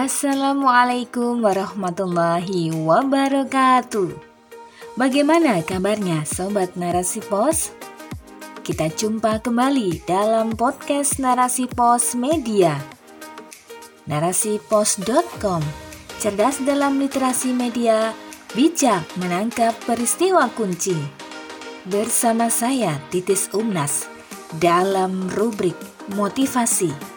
Assalamualaikum warahmatullahi wabarakatuh. Bagaimana kabarnya sobat Narasi Pos? Kita jumpa kembali dalam podcast Narasi Pos Media. Narasipos.com Cerdas dalam literasi media, bijak menangkap peristiwa kunci. Bersama saya Titis Umnas dalam rubrik motivasi.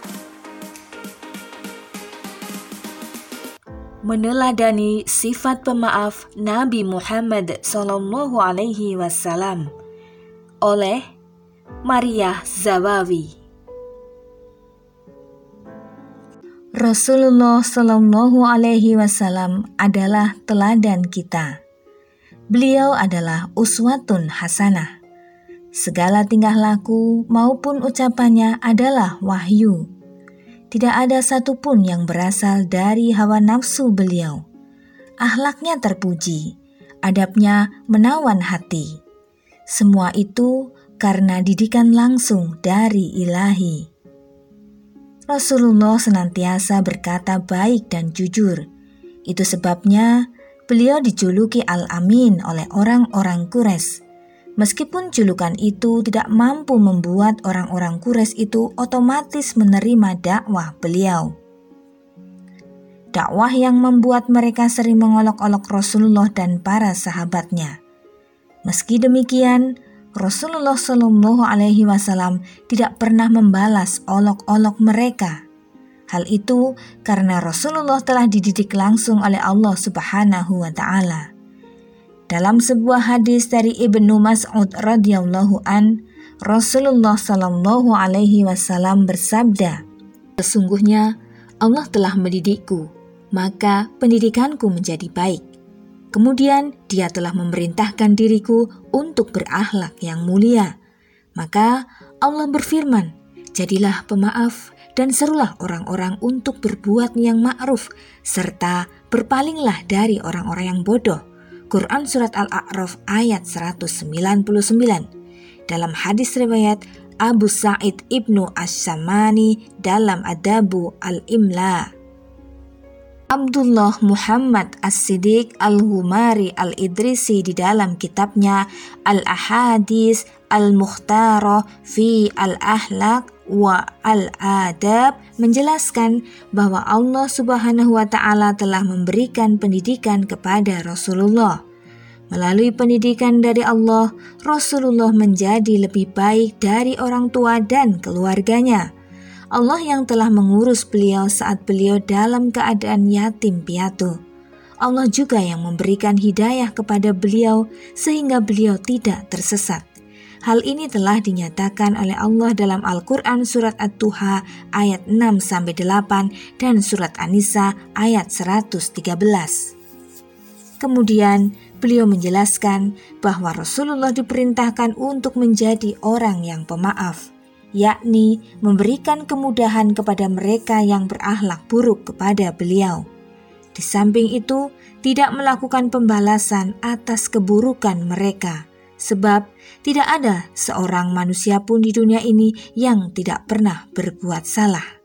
Meneladani sifat pemaaf Nabi Muhammad Sallallahu Alaihi Wasallam oleh Maria Zawawi. Rasulullah Sallallahu Alaihi Wasallam adalah teladan kita. Beliau adalah uswatun hasanah Segala tingkah laku maupun ucapannya adalah wahyu. Tidak ada satupun yang berasal dari hawa nafsu beliau. Ahlaknya terpuji, adabnya menawan hati. Semua itu karena didikan langsung dari ilahi. Rasulullah senantiasa berkata baik dan jujur. Itu sebabnya beliau dijuluki Al-Amin oleh orang-orang Quraisy Meskipun julukan itu tidak mampu membuat orang-orang Quraisy itu otomatis menerima dakwah beliau. Dakwah yang membuat mereka sering mengolok-olok Rasulullah dan para sahabatnya. Meski demikian, Rasulullah Shallallahu Alaihi Wasallam tidak pernah membalas olok-olok mereka. Hal itu karena Rasulullah telah dididik langsung oleh Allah Subhanahu wa Ta'ala. Dalam sebuah hadis dari Ibnu Mas'ud radhiyallahu an, Rasulullah Shallallahu alaihi wasallam bersabda, "Sesungguhnya Allah telah mendidikku, maka pendidikanku menjadi baik. Kemudian Dia telah memerintahkan diriku untuk berakhlak yang mulia. Maka Allah berfirman, "Jadilah pemaaf dan serulah orang-orang untuk berbuat yang ma'ruf serta berpalinglah dari orang-orang yang bodoh." Quran Surat Al-A'raf ayat 199. Dalam hadis riwayat Abu Sa'id Ibnu As-Samani dalam Adabu Al-Imla. Abdullah Muhammad As-Siddiq Al-Humari Al-Idrisi di dalam kitabnya Al-Ahadis Al-Mukhtara fi Al-Ahlak wa al-adab menjelaskan bahwa Allah Subhanahu wa taala telah memberikan pendidikan kepada Rasulullah. Melalui pendidikan dari Allah, Rasulullah menjadi lebih baik dari orang tua dan keluarganya. Allah yang telah mengurus beliau saat beliau dalam keadaan yatim piatu. Allah juga yang memberikan hidayah kepada beliau sehingga beliau tidak tersesat. Hal ini telah dinyatakan oleh Allah dalam Al-Quran Surat At-Tuha ayat 6-8 dan Surat An-Nisa ayat 113. Kemudian beliau menjelaskan bahwa Rasulullah diperintahkan untuk menjadi orang yang pemaaf, yakni memberikan kemudahan kepada mereka yang berakhlak buruk kepada beliau. Di samping itu, tidak melakukan pembalasan atas keburukan mereka – sebab tidak ada seorang manusia pun di dunia ini yang tidak pernah berbuat salah.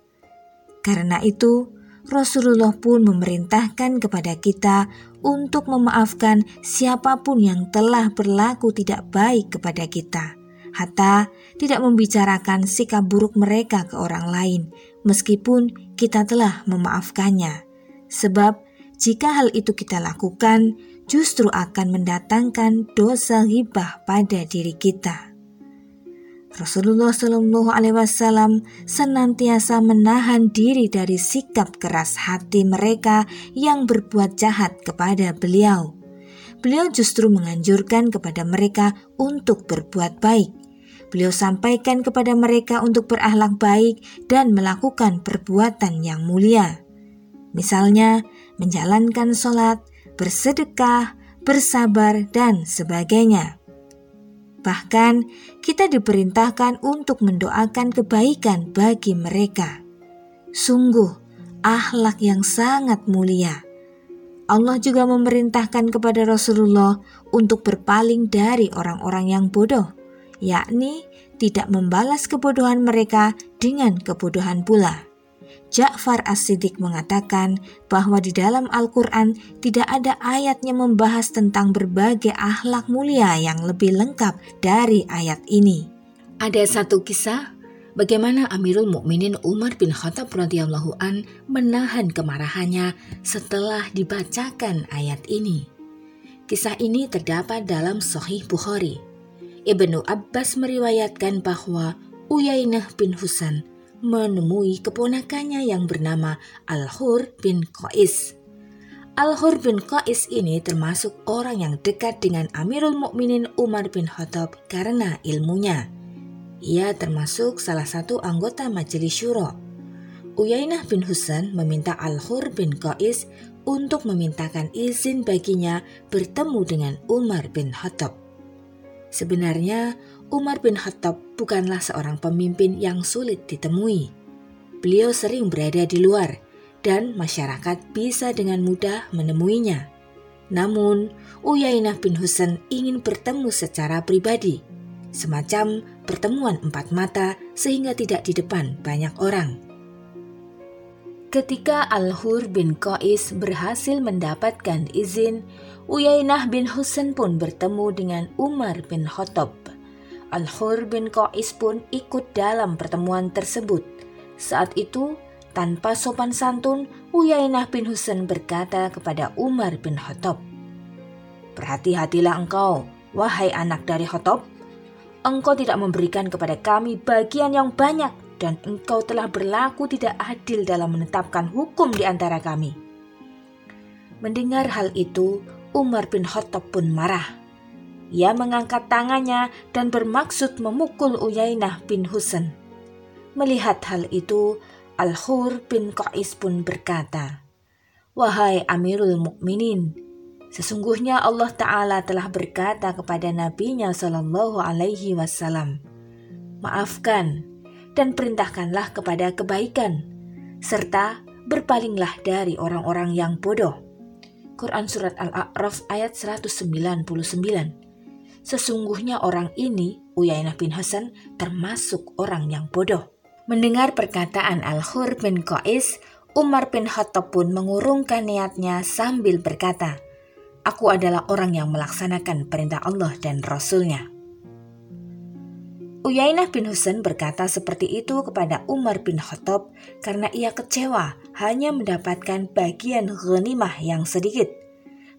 Karena itu, Rasulullah pun memerintahkan kepada kita untuk memaafkan siapa pun yang telah berlaku tidak baik kepada kita, hatta tidak membicarakan sikap buruk mereka ke orang lain, meskipun kita telah memaafkannya. Sebab jika hal itu kita lakukan, justru akan mendatangkan dosa ghibah pada diri kita. Rasulullah Shallallahu Alaihi Wasallam senantiasa menahan diri dari sikap keras hati mereka yang berbuat jahat kepada beliau. Beliau justru menganjurkan kepada mereka untuk berbuat baik. Beliau sampaikan kepada mereka untuk berakhlak baik dan melakukan perbuatan yang mulia. Misalnya, menjalankan sholat, bersedekah, bersabar, dan sebagainya. Bahkan, kita diperintahkan untuk mendoakan kebaikan bagi mereka. Sungguh, akhlak yang sangat mulia. Allah juga memerintahkan kepada Rasulullah untuk berpaling dari orang-orang yang bodoh, yakni tidak membalas kebodohan mereka dengan kebodohan pula. Ja'far As-Siddiq mengatakan bahwa di dalam Al-Quran tidak ada ayatnya membahas tentang berbagai akhlak mulia yang lebih lengkap dari ayat ini. Ada satu kisah bagaimana Amirul Mukminin Umar bin Khattab radhiyallahu an menahan kemarahannya setelah dibacakan ayat ini. Kisah ini terdapat dalam Sahih Bukhari. Ibnu Abbas meriwayatkan bahwa Uyainah bin Husan menemui keponakannya yang bernama Al-Hur bin Qais. Al-Hur bin Qais ini termasuk orang yang dekat dengan Amirul Mukminin Umar bin Khattab karena ilmunya. Ia termasuk salah satu anggota majelis syuro. Uyainah bin Husain meminta Al-Hur bin Qais untuk memintakan izin baginya bertemu dengan Umar bin Khattab. Sebenarnya Umar bin Khattab bukanlah seorang pemimpin yang sulit ditemui. Beliau sering berada di luar dan masyarakat bisa dengan mudah menemuinya. Namun, Uyainah bin Husain ingin bertemu secara pribadi, semacam pertemuan empat mata sehingga tidak di depan banyak orang. Ketika Al-Hur bin Qais berhasil mendapatkan izin, Uyainah bin Husain pun bertemu dengan Umar bin Khattab. Al-Hur bin Qais pun ikut dalam pertemuan tersebut. Saat itu, tanpa sopan santun, Uyainah bin Husain berkata kepada Umar bin Khattab, Berhati-hatilah engkau, wahai anak dari Khattab. Engkau tidak memberikan kepada kami bagian yang banyak dan engkau telah berlaku tidak adil dalam menetapkan hukum di antara kami. Mendengar hal itu, Umar bin Khattab pun marah. Ia mengangkat tangannya dan bermaksud memukul Uyainah bin Husain. Melihat hal itu, Al-Hur bin Qais pun berkata, Wahai Amirul Mukminin, sesungguhnya Allah Ta'ala telah berkata kepada Nabi-Nya Shallallahu Alaihi Wasallam, Maafkan dan perintahkanlah kepada kebaikan, serta berpalinglah dari orang-orang yang bodoh. Quran Surat Al-A'raf ayat 199 Sesungguhnya orang ini, Uyainah bin Hasan, termasuk orang yang bodoh. Mendengar perkataan Al-Hur bin Qais, Umar bin Khattab pun mengurungkan niatnya sambil berkata, Aku adalah orang yang melaksanakan perintah Allah dan Rasulnya. Uyainah bin Husain berkata seperti itu kepada Umar bin Khattab karena ia kecewa hanya mendapatkan bagian ghanimah yang sedikit.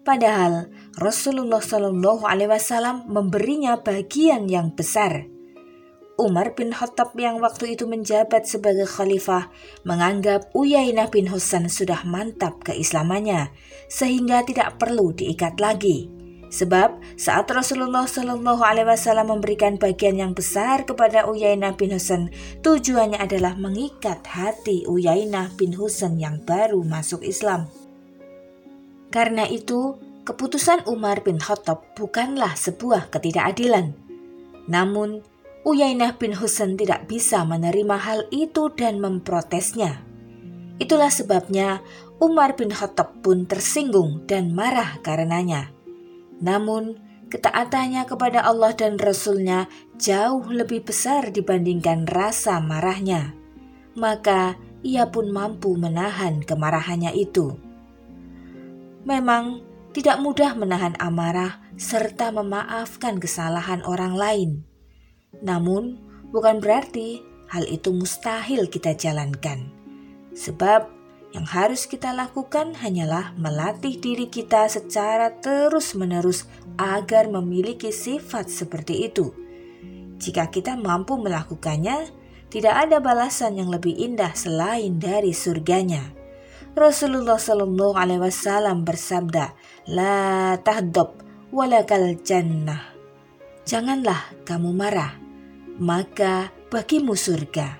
Padahal Rasulullah Shallallahu Alaihi Wasallam memberinya bagian yang besar. Umar bin Khattab yang waktu itu menjabat sebagai khalifah menganggap Uyainah bin Husain sudah mantap keislamannya sehingga tidak perlu diikat lagi. Sebab saat Rasulullah Shallallahu Alaihi Wasallam memberikan bagian yang besar kepada Uyainah bin Husain, tujuannya adalah mengikat hati Uyainah bin Husain yang baru masuk Islam. Karena itu, keputusan Umar bin Khattab bukanlah sebuah ketidakadilan. Namun, Uyainah bin Husain tidak bisa menerima hal itu dan memprotesnya. Itulah sebabnya Umar bin Khattab pun tersinggung dan marah karenanya. Namun, ketaatannya kepada Allah dan Rasul-Nya jauh lebih besar dibandingkan rasa marahnya. Maka ia pun mampu menahan kemarahannya itu. Memang tidak mudah menahan amarah serta memaafkan kesalahan orang lain. Namun, bukan berarti hal itu mustahil kita jalankan. Sebab yang harus kita lakukan hanyalah melatih diri kita secara terus-menerus agar memiliki sifat seperti itu. Jika kita mampu melakukannya, tidak ada balasan yang lebih indah selain dari surganya. Rasulullah Shallallahu Alaihi Wasallam bersabda, "La tahdab walakal jannah." Janganlah kamu marah, maka bagimu surga.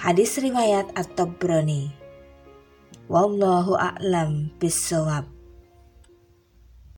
Hadis riwayat At-Tabrani. Wallahu a'lam bisawab.